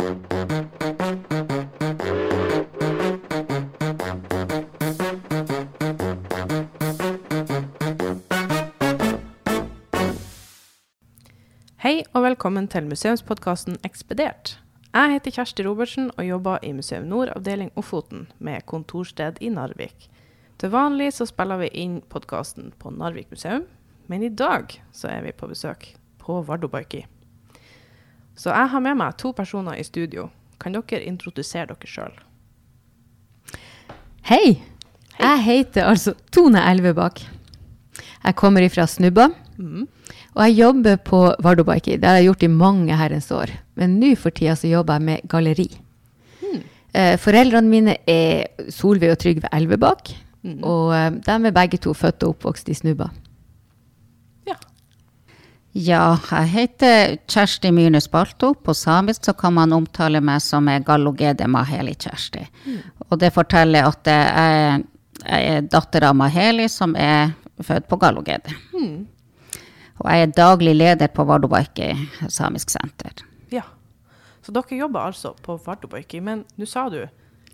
Hei og velkommen til museumspodkasten Ekspedert. Jeg heter Kjersti Robertsen og jobber i Museum Nord avdeling Ofoten med kontorsted i Narvik. Til vanlig så spiller vi inn podkasten på Narvik museum, men i dag så er vi på besøk på Vardøbaiki. Så jeg har med meg to personer i studio. Kan dere introdusere dere sjøl? Hei. Jeg heter altså Tone Elvebakk. Jeg kommer ifra Snubba. Mm. Og jeg jobber på Vardobike. Det har jeg gjort i mange herrens år. Men nå for tida så jobber jeg med galleri. Mm. Eh, foreldrene mine er Solveig og Trygve Elvebakk. Mm. Og eh, de er begge to født og oppvokst i Snubba. Ja. Jeg heter Kjersti Myrne Spalto. På samisk så kan man omtale meg som Gallogede Maheli Kjersti. Og det forteller at jeg er, jeg er datter av Maheli, som er født på Gallogede. Mm. Og jeg er daglig leder på Vardøbaiki samisk senter. ja. Så dere jobber altså på Vardøbaiki, men nå sa du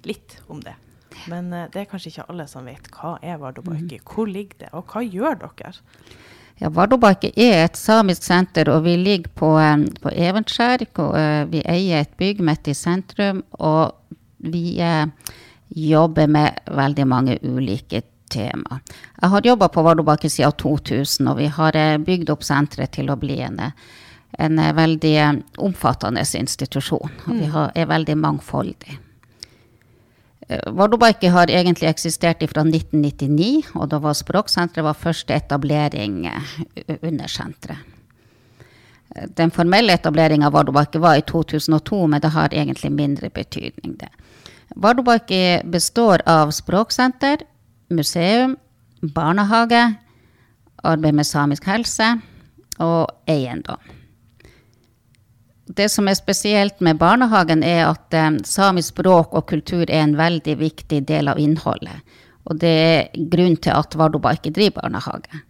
litt om det. Men eh, det er kanskje ikke alle som vet hva er Vardøbaiki, hvor ligger det, og hva gjør dere? Ja, Vardøbaiki er et samisk senter, og vi ligger på, på Evenskjær. eh, Vi eier et bygg midt i sentrum, og vi eh, jobber med veldig mange ulike tema. Jeg har jobba på Vardøbakke siden 2000, og vi har eh, bygd opp senteret til å bli en, en veldig omfattende institusjon. Og vi har, er veldig mangfoldig. Eh, har egentlig eksistert fra 1999, og da var Språksenteret var første etablering eh, under senteret. Den formelle etableringa av Vardøbakke var i 2002, men det har egentlig mindre betydning. det. Vardøbakke består av språksenter, museum, barnehage, arbeid med samisk helse og eiendom. Det som er spesielt med barnehagen, er at eh, samisk språk og kultur er en veldig viktig del av innholdet. Og det er grunn til at Vardoba ikke driver barnehage.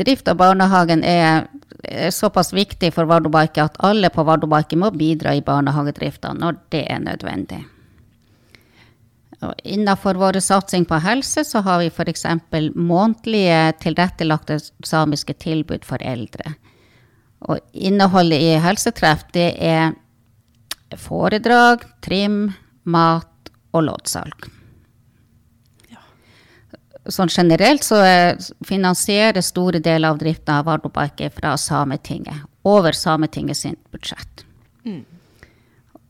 Drift av barnehagen er, er såpass viktig for Vardøbakke at alle på Vardøbakke må bidra i barnehagedrifta når det er nødvendig. Og Innenfor vår satsing på helse så har vi f.eks. månedlige tilrettelagte samiske tilbud for eldre. Og innholdet i helsetreff det er foredrag, trim, mat og loddsalg. Sånn generelt så finansierer store deler av driften av Vardøbakke fra Sametinget, over Sametinget sitt budsjett.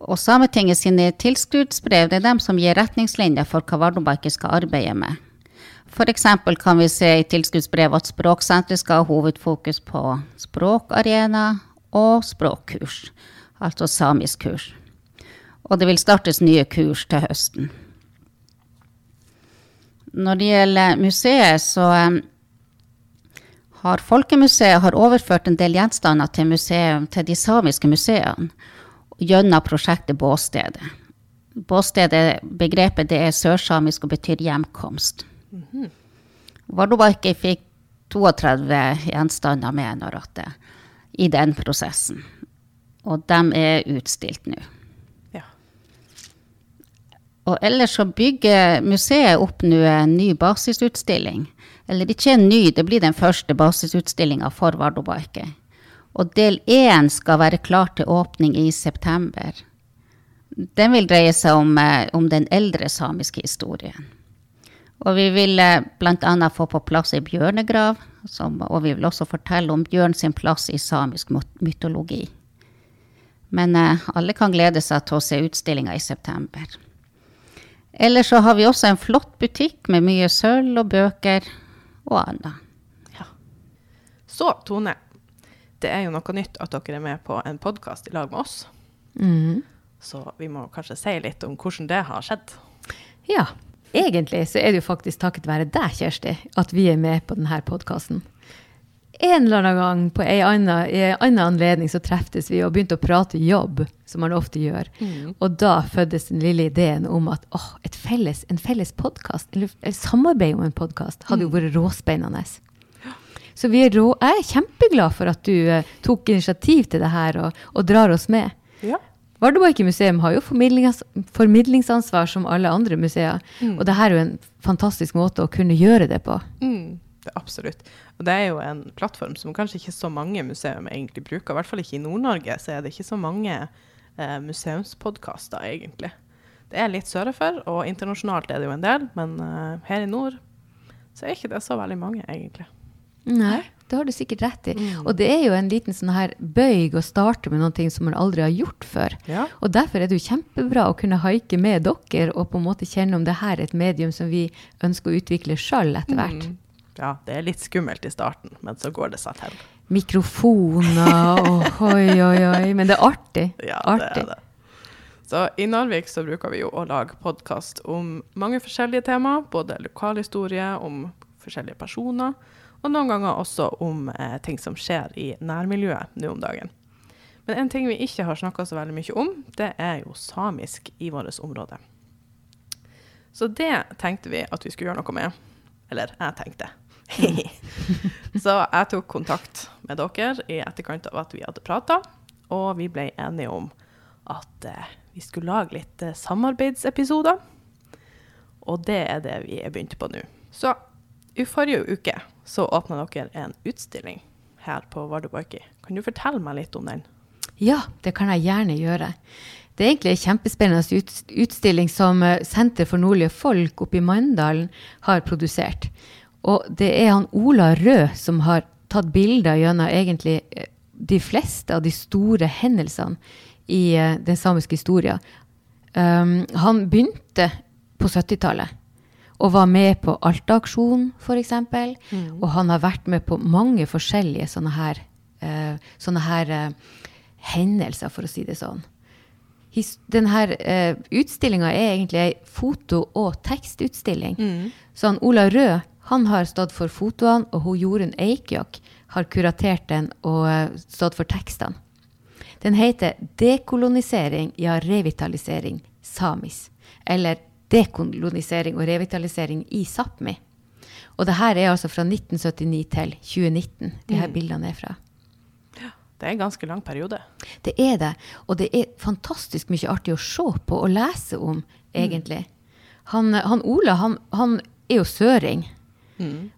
Og Sametinget sine tilskuddsbrev det er dem som gir retningslinjer for hva Vardøbakke skal arbeide med. F.eks. kan vi se i tilskuddsbrevet at Språksenteret skal ha hovedfokus på språkarena og språkkurs, altså samisk kurs. Og det vil startes nye kurs til høsten. Når det gjelder museet, så har Folkemuseet har overført en del gjenstander til, museum, til de samiske museene gjennom prosjektet Båstedet. Båstedet, begrepet det er sørsamisk og betyr hjemkomst. Vardøbakke fikk 32 gjenstander med når at det, i den prosessen. Og de er utstilt nå. Ja. Og ellers så bygger museet opp nå en ny basisutstilling. Eller ikke en ny, det blir den første basisutstillinga for Vardøbaike. Og del én skal være klar til åpning i september. Den vil dreie seg om, eh, om den eldre samiske historien. Og vi vil bl.a. få på plass ei bjørnegrav, som, og vi vil også fortelle om bjørn sin plass i samisk mytologi. Men eh, alle kan glede seg til å se utstillinga i september. Ellers så har vi også en flott butikk med mye sølv og bøker og annet. Så, Tone. Det er jo noe nytt at dere er med på en podkast i lag med oss. Mm. Så vi må kanskje si litt om hvordan det har skjedd. Ja. Egentlig så er det jo faktisk takket være deg, Kjersti, at vi er med på denne podkasten. En eller annen gang på en annen, en annen anledning så treftes vi og begynte å prate jobb, som man ofte gjør. Og da føddes den lille ideen om at åh, et felles, en felles podkast, eller, eller samarbeid om en podkast, hadde jo vært råspennende. Så vi er rå, jeg er kjempeglad for at du eh, tok initiativ til det her og, og drar oss med. Ja. Vardøbaike museum har jo formidlings formidlingsansvar som alle andre museer. Og det her er jo en fantastisk måte å kunne gjøre det på. Mm, det absolutt. Og det er jo en plattform som kanskje ikke så mange museum egentlig bruker. I hvert fall ikke i Nord-Norge så er det ikke så mange eh, museumspodkaster, egentlig. Det er litt sørafor, og internasjonalt er det jo en del, men eh, her i nord så er ikke det så veldig mange, egentlig. Nei, det har du sikkert rett i. Mm. Og det er jo en liten sånn her bøyg å starte med noe som man aldri har gjort før. Ja. Og derfor er det jo kjempebra å kunne haike med dere og på en måte kjenne om det her er et medium som vi ønsker å utvikle sjøl etter hvert. Mm. Ja, det er litt skummelt i starten, men så går det seg til. Mikrofoner og oi, oi, oi. Men det er artig. Ja, det er det. Så i Narvik så bruker vi jo å lage podkast om mange forskjellige temaer. Både lokalhistorie, om forskjellige personer, og noen ganger også om eh, ting som skjer i nærmiljøet nå om dagen. Men en ting vi ikke har snakka så veldig mye om, det er jo samisk i vårt område. Så det tenkte vi at vi skulle gjøre noe med. Eller jeg tenkte. så jeg tok kontakt med dere i etterkant av at vi hadde prata, og vi ble enige om at eh, vi skulle lage litt eh, samarbeidsepisoder. Og det er det vi er begynt på nå. Så i forrige uke så åpna dere en utstilling her på Vardøbaiki. Kan du fortelle meg litt om den? Ja, det kan jeg gjerne gjøre. Det er egentlig en kjempespennende utstilling som eh, Senter for nordlige folk oppe i Mandalen har produsert. Og det er han Ola Rød som har tatt bilder gjennom egentlig eh, de fleste av de store hendelsene i eh, den samiske historien. Um, han begynte på 70-tallet og var med på Alta-aksjonen, f.eks. Og han har vært med på mange forskjellige sånne her, uh, sånne her uh, hendelser, for å si det sånn. His, denne uh, utstillinga er egentlig ei foto- og tekstutstilling. Så han Ola Rød han har stått for fotoene, og hun Jorunn Eikjok har kuratert den og uh, stått for tekstene. Den heter 'Dekolonisering, ja revitalisering samis'. Eller 'Dekolonisering og revitalisering i Sápmi'. Og det her er altså fra 1979 til 2019 de her bildene er fra. Det er en ganske lang periode. Det er det. Og det er fantastisk mye artig å se på og lese om, egentlig. Han, han Ola, han, han er jo søring.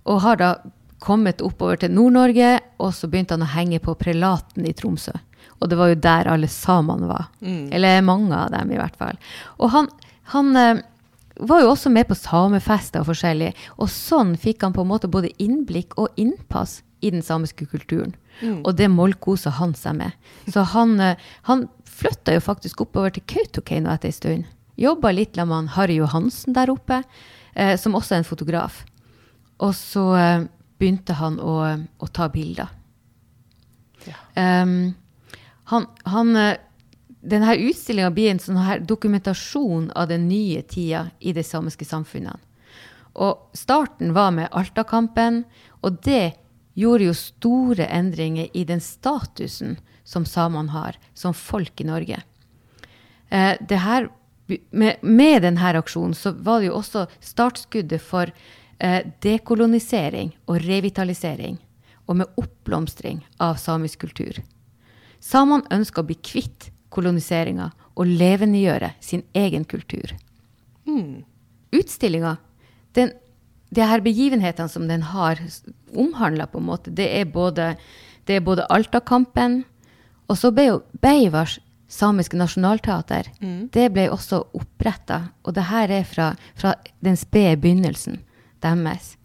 Og har da kommet oppover til Nord-Norge, og så begynte han å henge på prelaten i Tromsø. Og det var jo der alle samene var. Eller mange av dem, i hvert fall. Og han, han eh, var jo også med på samefester og forskjellig. Og sånn fikk han på en måte både innblikk og innpass i den samiske kulturen. Og det mollkosa han seg med. Så han, eh, han flytta jo faktisk oppover til Kautokeino etter ei stund. Jobba litt sammen med han Harry Johansen der oppe, eh, som også er en fotograf. Og så eh, begynte han å, å ta bilder. Ja. Um, han, han, eh, denne utstillinga blir en sånn her dokumentasjon av den nye tida i de samiske samfunnene. Og starten var med Alta-kampen, og det gjorde jo store endringer i den statusen som samene har som folk i Norge. Eh, her, med, med denne aksjonen så var det jo også startskuddet for eh, dekolonisering og revitalisering, og med oppblomstring av samisk kultur. Samene ønska å bli kvitt koloniseringa og levendegjøre sin egen kultur. Utstillinga, den, de her begivenhetene som den har omhandla, på en måte, det er både, det er både Altakampen, og så ble jo Beivars samiske nasjonalteater det ble også oppretta. Og det her er fra, fra den spede begynnelsen deres.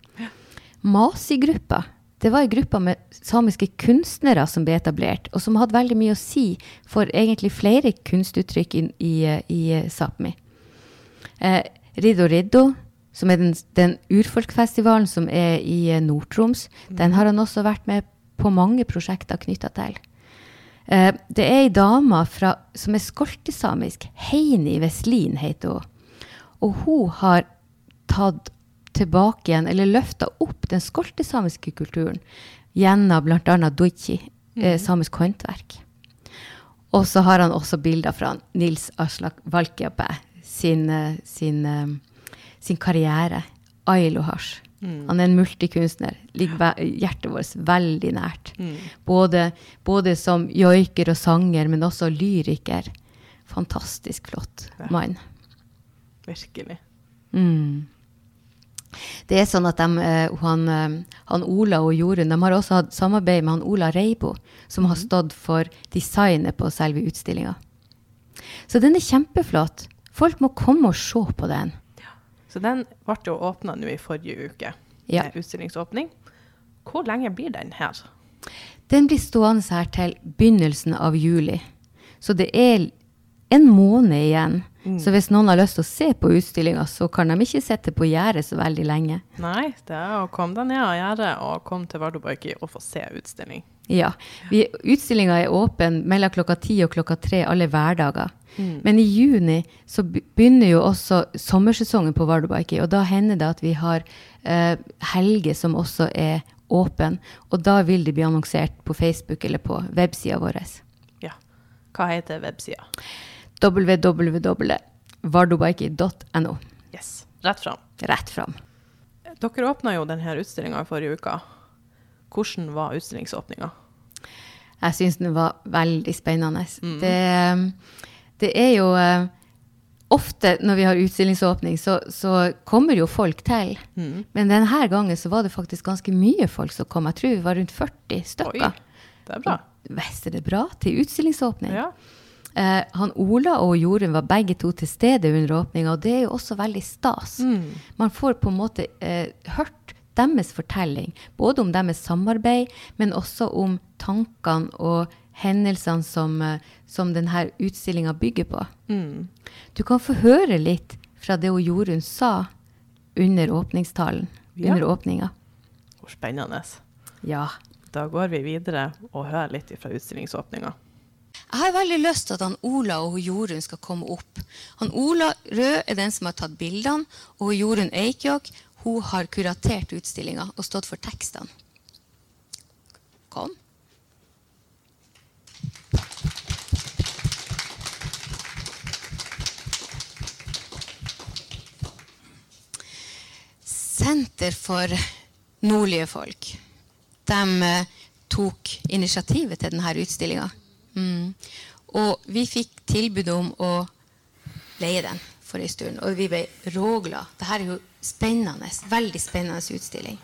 Masi-gruppa det var ei gruppe med samiske kunstnere som ble etablert, og som hadde veldig mye å si for egentlig flere kunstuttrykk i, i, i Sápmi. Eh, Riddo Riddo, som er den, den urfolkfestivalen som er i eh, Nord-Troms, den har han også vært med på mange prosjekter knytta til. Eh, det er ei dame fra, som er skoltesamisk. Heini Veslin heter hun. Og hun har tatt tilbake igjen, eller løfta opp den skoltesamiske kulturen gjennom bl.a. doichi, eh, samisk håndverk. Og så har han også bilder fra Nils Aslak Valkeapää sin, eh, sin, eh, sin karriere. Mm. Han er en multikunstner. Ligger hjertet vårt veldig nært. Både, både som joiker og sanger, men også lyriker. fantastisk flott Ja. mann. Virkelig. Mm. Det er sånn at de, eh, han, eh, han Ola og Jorunn de har også hatt samarbeid med han Ola Reibo, som har stått for designet på selve utstillinga. Så den er kjempeflott. Folk må komme og se på den. Ja. Så den ble jo åpna nå i forrige uke. Ja. Utstillingsåpning. Hvor lenge blir den her? Den blir stående her til begynnelsen av juli. Så det er en måned igjen. Så hvis noen har lyst til å se på utstillinga, så kan de ikke sitte på gjerdet så veldig lenge. Nei, det er å komme deg ned av gjerdet og komme til Vardøbaiki og få se utstilling. Ja. Vi, utstillinga er åpen mellom klokka ti og klokka tre alle hverdager. Men i juni så begynner jo også sommersesongen på Vardøbaiki, og da hender det at vi har eh, helger som også er åpen, og da vil de bli annonsert på Facebook eller på websida vår. Ja. Hva heter websida? www.vardobaiki.no. Yes. Rett fram. Rett fram. Dere åpna jo denne utstillinga i forrige uke. Hvordan var utstillingsåpninga? Jeg syns den var veldig spennende. Det, det er jo eh, Ofte når vi har utstillingsåpning, så, så kommer jo folk til. Men denne gangen så var det faktisk ganske mye folk som kom. Jeg tror vi var rundt 40 Oi, stykker. det er bra. Visst er det bra til utstillingsåpning. Ja. Eh, han Ola og Jorunn var begge to til stede under åpninga, og det er jo også veldig stas. Man får på en måte eh, hørt deres fortelling, både om deres samarbeid, men også om tankene og hendelsene som, eh, som denne utstillinga bygger på. Du kan få høre litt fra det Jorunn sa under åpningstalen, Ja. under åpninga. Spennende. Ja. Da går vi videre og hører litt fra utstillingsåpninga. Jeg har veldig lyst til at han Ola og Jorunn skal komme opp. Han Ola Rød er den som har tatt bildene, og Jorunn Eikjåk hun har kuratert utstillinga og stått for tekstene. Kom. Senter for nordlige folk. De eh, tok initiativet til denne utstillinga. Mm. Og vi fikk tilbud om å leie den for en stund. Og vi ble råglade. Dette er jo spennende. Veldig spennende utstilling.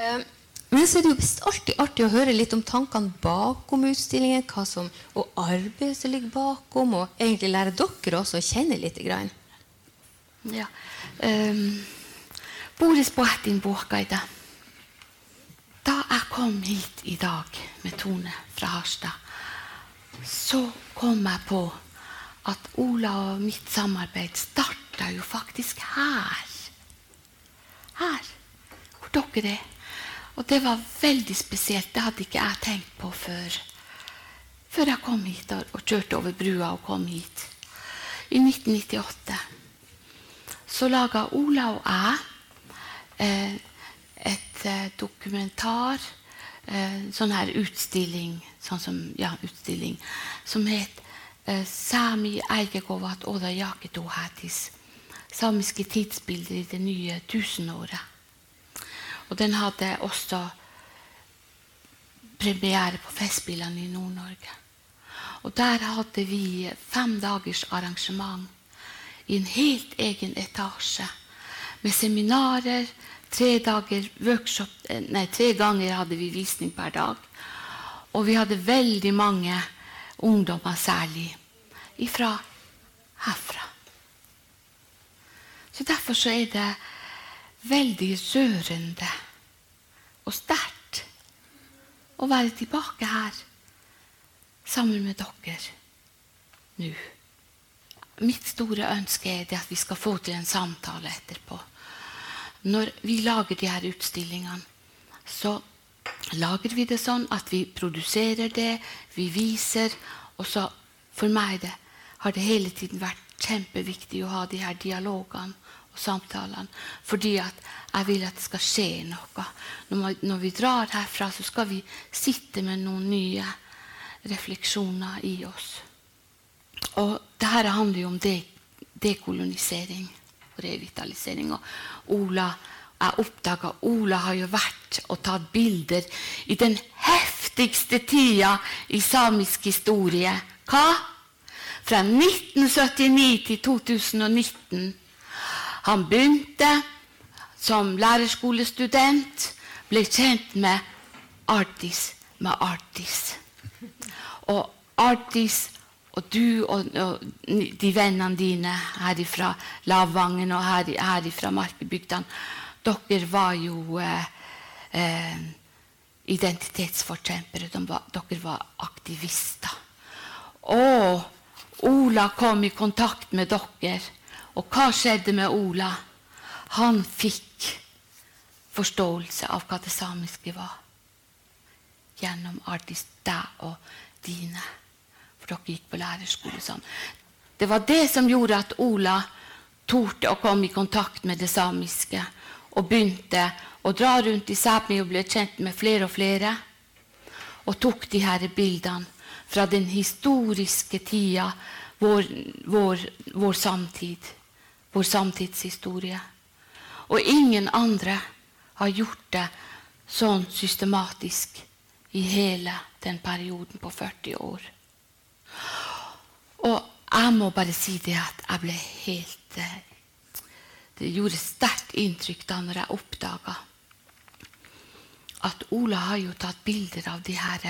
Um, men så er det jo alltid artig å høre litt om tankene bakom utstillingen, hva som, og arbeidet som ligger bakom, og egentlig lære dere også å kjenne litt. Grann. Ja. Um, Boris Boetin Båkaide. Da jeg kom hit i dag med Tone fra Harstad, så kom jeg på at Ola og mitt samarbeid starta jo faktisk her. Her, hvor dere er. Og det var veldig spesielt. Det hadde ikke jeg tenkt på før, før jeg kom hit og, og kjørte over brua og kom hit. I 1998 så laga Ola og jeg eh, et eh, dokumentar, sånn her utstilling, sånn som, ja, utstilling, som het eh, Sami eikekovat oda jaketo hætis. Samiske tidsbilder i det nye tusenåret. Og den hadde også premiere på Festspillene i Nord-Norge. Og der hadde vi fem dagers arrangement i en helt egen etasje. Med seminarer, tre, workshop, eh, nei, tre ganger hadde vi visning per dag. Og vi hadde veldig mange ungdommer særlig ifra herfra. Så derfor så er det veldig rørende og sterkt å være tilbake her sammen med dere nå. Mitt store ønske er at vi skal få til en samtale etterpå. Når vi lager de her utstillingene, så lager vi det sånn at vi produserer det, vi viser, og så for meg det, har det hele tiden vært kjempeviktig å ha de her dialogene og samtalene, fordi at jeg vil at det skal skje noe. Når, når vi drar herfra, så skal vi sitte med noen nye refleksjoner i oss. Og dette handler jo om de, dekolonisering revitalisering. Og Ola, jeg oppdaga Ola har jo vært og tatt bilder i den heftigste tida i samisk historie. Hva? fra 1979 til 2019. Han begynte som lærerskolestudent, ble kjent med Artis med Artis. Og Artis og du og, og de vennene dine herifra Lavangen og her, herifra Markebygdene, dere var jo eh, eh, identitetsforkjempere. De var, dere var aktivister. Og Ola kom i kontakt med dere. Og hva skjedde med Ola? Han fikk forståelse av hva det samiske var. Gjennom Artis, deg og dine dere gikk på lærerskole sånn. Det var det som gjorde at Ola torde å komme i kontakt med det samiske og begynte å dra rundt i Sápmi og ble kjent med flere og flere. Og tok de her bildene fra den historiske tida, vår, vår, vår samtid, vår samtidshistorie. Og ingen andre har gjort det sånn systematisk i hele den perioden på 40 år. Og jeg må bare si det at jeg ble helt eh, Det gjorde sterkt inntrykk da når jeg oppdaga at Ola har jo tatt bilder av de her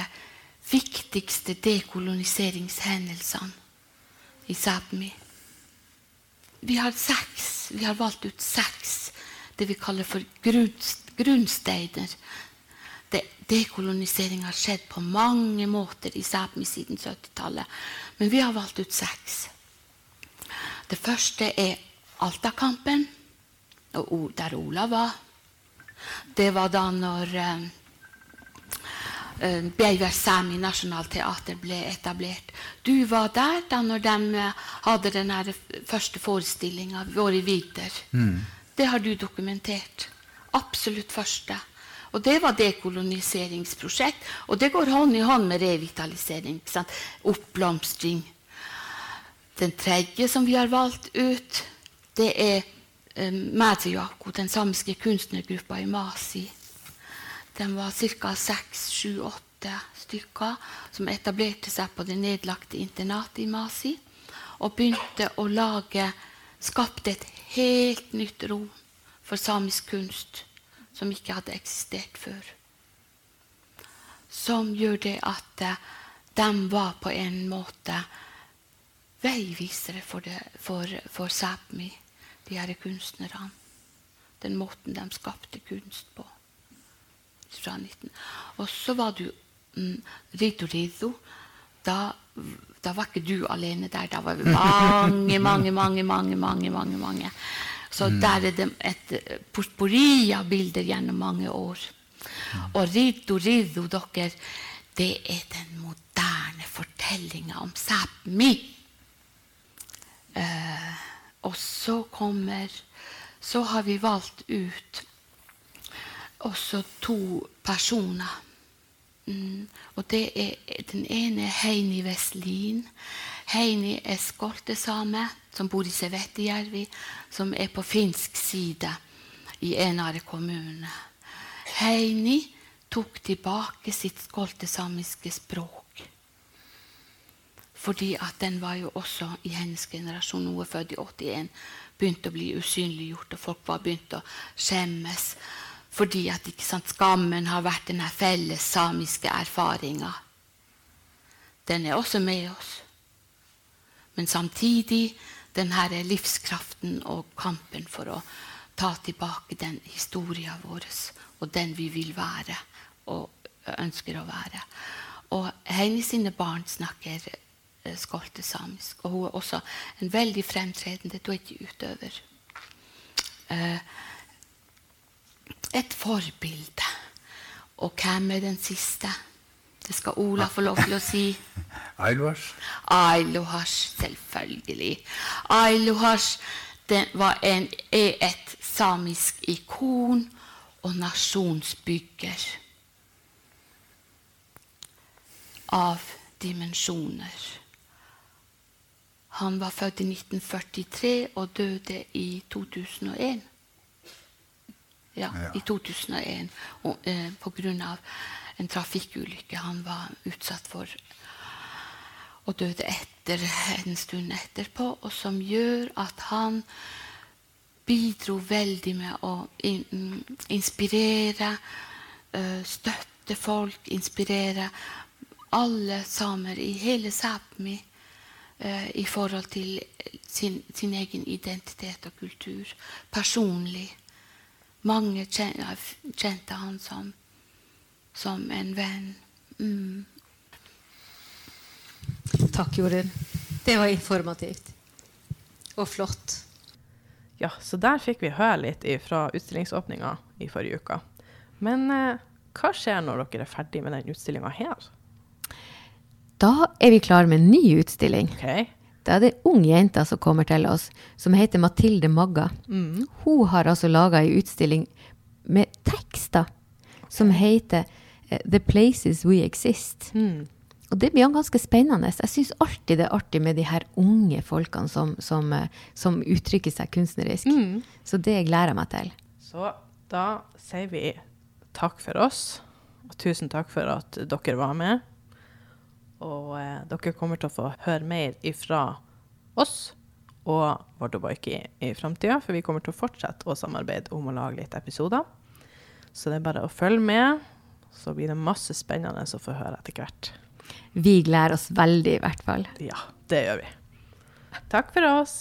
viktigste dekoloniseringshendelsene i Sápmi. Vi har seks. Vi har valgt ut seks det vi kaller for grunnsteiner dekolonisering har skjedd på mange måter i Sápmi siden 70-tallet. Men vi har valgt ut seks. Det første er Alta-kampen, der Ola var. Det var da når uh, Beiver Sami Nasjonalteater ble etablert. Du var der da når de uh, hadde den første forestillinga, Våre vidder. Mm. Det har du dokumentert. Absolutt første. Og det var dekoloniseringsprosjekt. Og det går hånd i hånd med revitalisering. Oppblomstring. Den tredje som vi har valgt ut, det er eh, Mädrejako, den samiske kunstnergruppa i Masi. Den var ca. seks, sju, åtte stykker som etablerte seg på det nedlagte internatet i Masi. Og begynte å lage Skapte et helt nytt rom for samisk kunst som ikke hadde eksistert før. Som gjør det at uh, de var på en måte veivisere for, det, for, for Sápmi, de her kunstnerne. Den måten de skapte kunst på. Fra 19. Og så var du mm, Rido Rido. Da, da, var ikke du alene der. Da var vi mange, mange, mange, mange, mange, mange, mange. Så mm. der er det et eh, av bilder gjennom mange år. Mm. Og Riddo Riddo, dere, det er den moderne fortellinga om Sápmi. Eh, og så kommer Så har vi valgt ut også to personer. Mm, og det er Den ene er Heini Vestlin. Heini er skoltesame som bor i Sevetijärvi, som er på finsk side i Enare kommune. Heini tok tilbake sitt skoltesamiske språk. Fordi at den var jo også i hennes generasjon, noe født i 81, begynte å bli usynliggjort, og folk var begynt å skjemmes. Fordi at sant, skammen har vært denne felles samiske erfaringa. Den er også med oss. Men samtidig denne livskraften og kampen for å ta tilbake den historien vår og den vi vil være og ønsker å være. Og Heini sine barn snakker uh, skoltesamisk. Og hun er også en veldig fremtredende Du er ikke utøver. Uh, et forbilde. Og hvem er den siste? Det skal Ola få lov til å si. Ailuhas. Ailuhas, selvfølgelig. Ailuhas er et samisk ikon og nasjonsbygger av dimensjoner. Han var født i 1943 og døde i 2001. Ja, ja. i 2001 og, eh, på grunn av en trafikkulykke han var utsatt for. og døde etter en stund etterpå, og som gjør at han bidro veldig med å in inspirere, uh, støtte folk, inspirere alle samer i hele Sápmi uh, i forhold til sin, sin, egen identitet og kultur. Personlig. Mange kjente han som, som en venn. Mm. Takk, Jorunn. Det var informativt. Og flott. Ja, så der fikk vi høre litt fra utstillingsåpninga i forrige uke. Men eh, hva skjer når dere er ferdig med den utstillinga her? Da er vi klar med en ny utstilling. Okay. Da er det ei ung jente som kommer til oss, som heter Mathilde Magga. Mm. Hun har altså laga ei utstilling med tekster okay. som heter The Places We Exist. Mm. Og det blir ganske spennende. Jeg syns alltid det er artig med de her unge folkene som, som, eh, som uttrykker seg kunstnerisk. Mm. Så det gleder jeg meg til. Så da sier vi takk for oss, og tusen takk for at dere var med. Og eh, dere kommer til å få høre mer ifra oss og Vardøboik i, i framtida, for vi kommer til å fortsette å samarbeide om å lage litt episoder. Så det er bare å følge med, så blir det masse spennende å få høre etter hvert. Vi gleder oss veldig, i hvert fall. Ja, det gjør vi. Takk for oss.